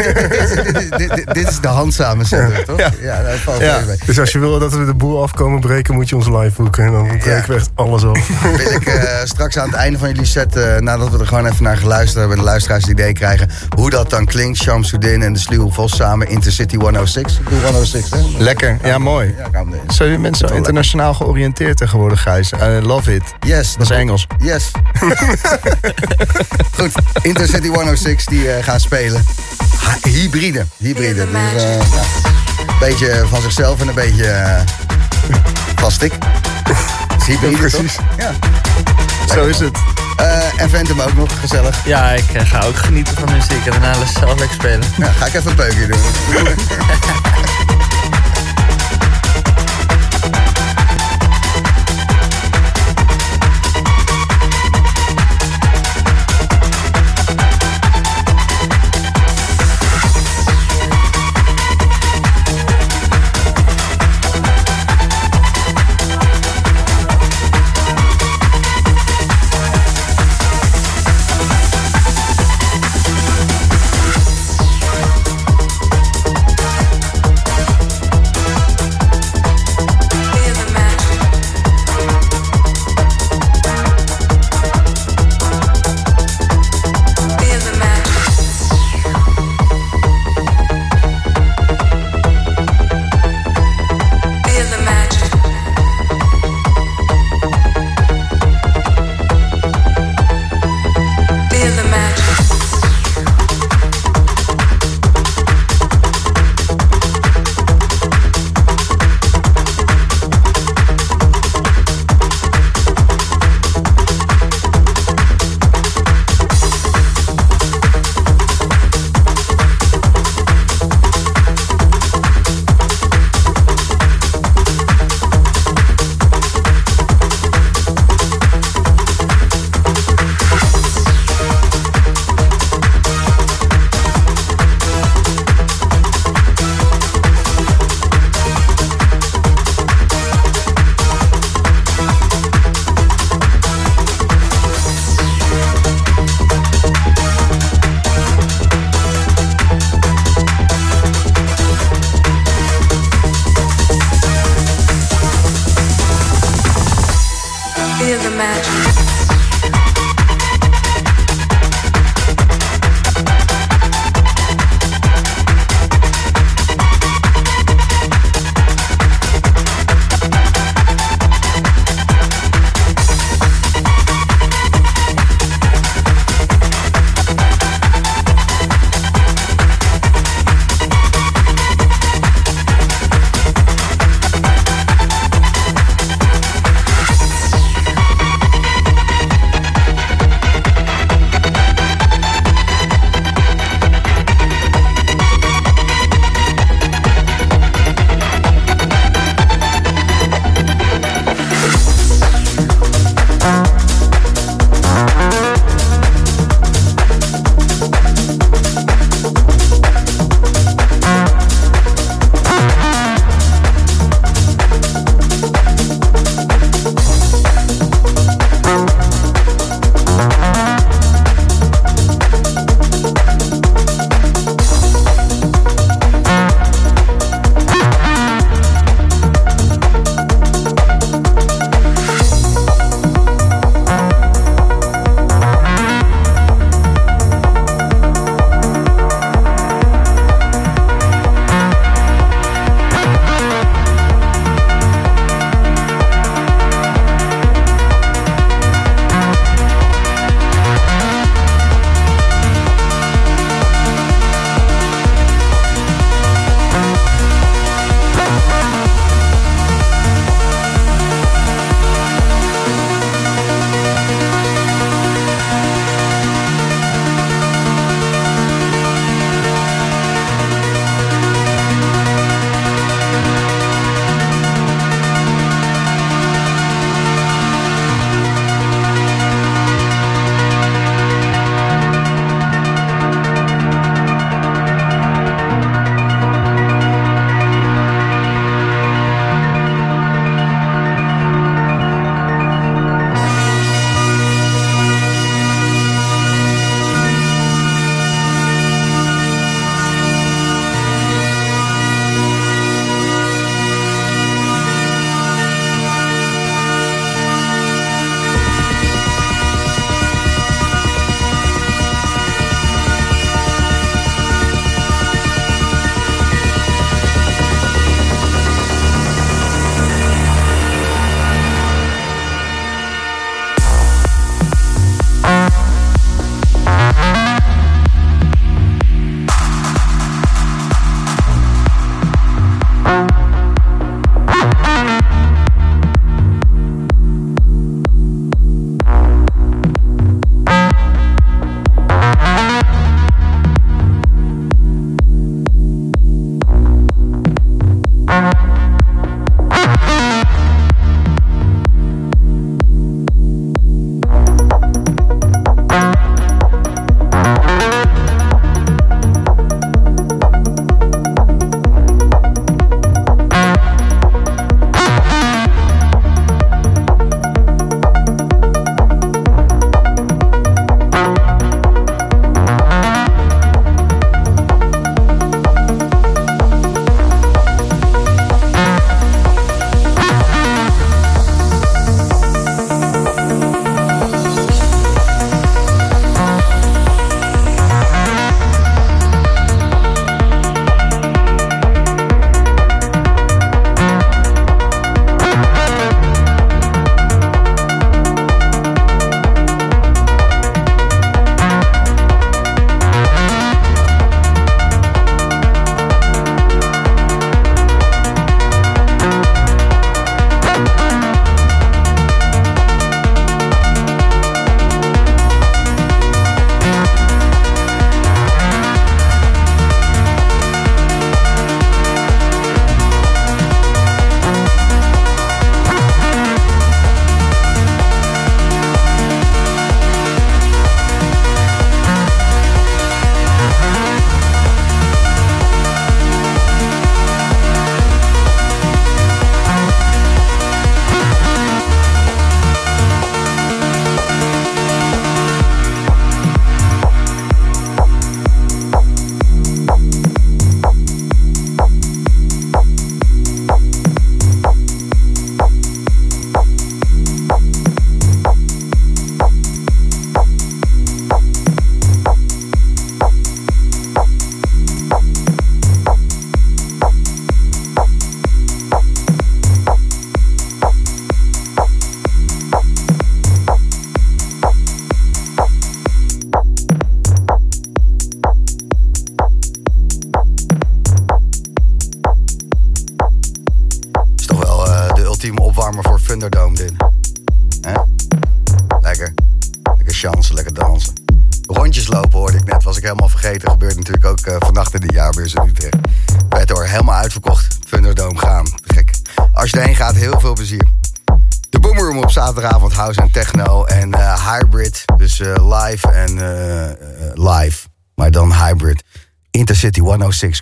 dit, dit- is de handzame setup, toch? Ja, dat valt mee. Dus als je wil dat we de boel afkomen breken, moet je ons live boeken. En dan breken we echt alles af. wil ik eh, straks aan het einde van jullie set, eh, nadat we er gewoon even naar geluisterd hebben... en de luisteraars het idee krijgen hoe dat dan klinkt. Shamsuddin en de Sluwe Vos samen, Intercity 106. Ik doe 106, hè? Lekker, ja mooi. Ja, zijn mensen zo internationaal georiënteerd tegenwoordig, Gijs. I love it. Yes. Dat is Engels. Yes. Goed, Intercity 106 die eh, gaan spelen. Ha- hybride, hybride. Dus, eh, ja, een beetje van zichzelf en een beetje eh. Is hybride, precies. toch? Ja. Zo is het. Eh, en Phantom ook nog, gezellig. ja, ik eh, ga ook genieten van muziek en daarna zelf lekker spelen. Ja, ga ik even een peukje doen.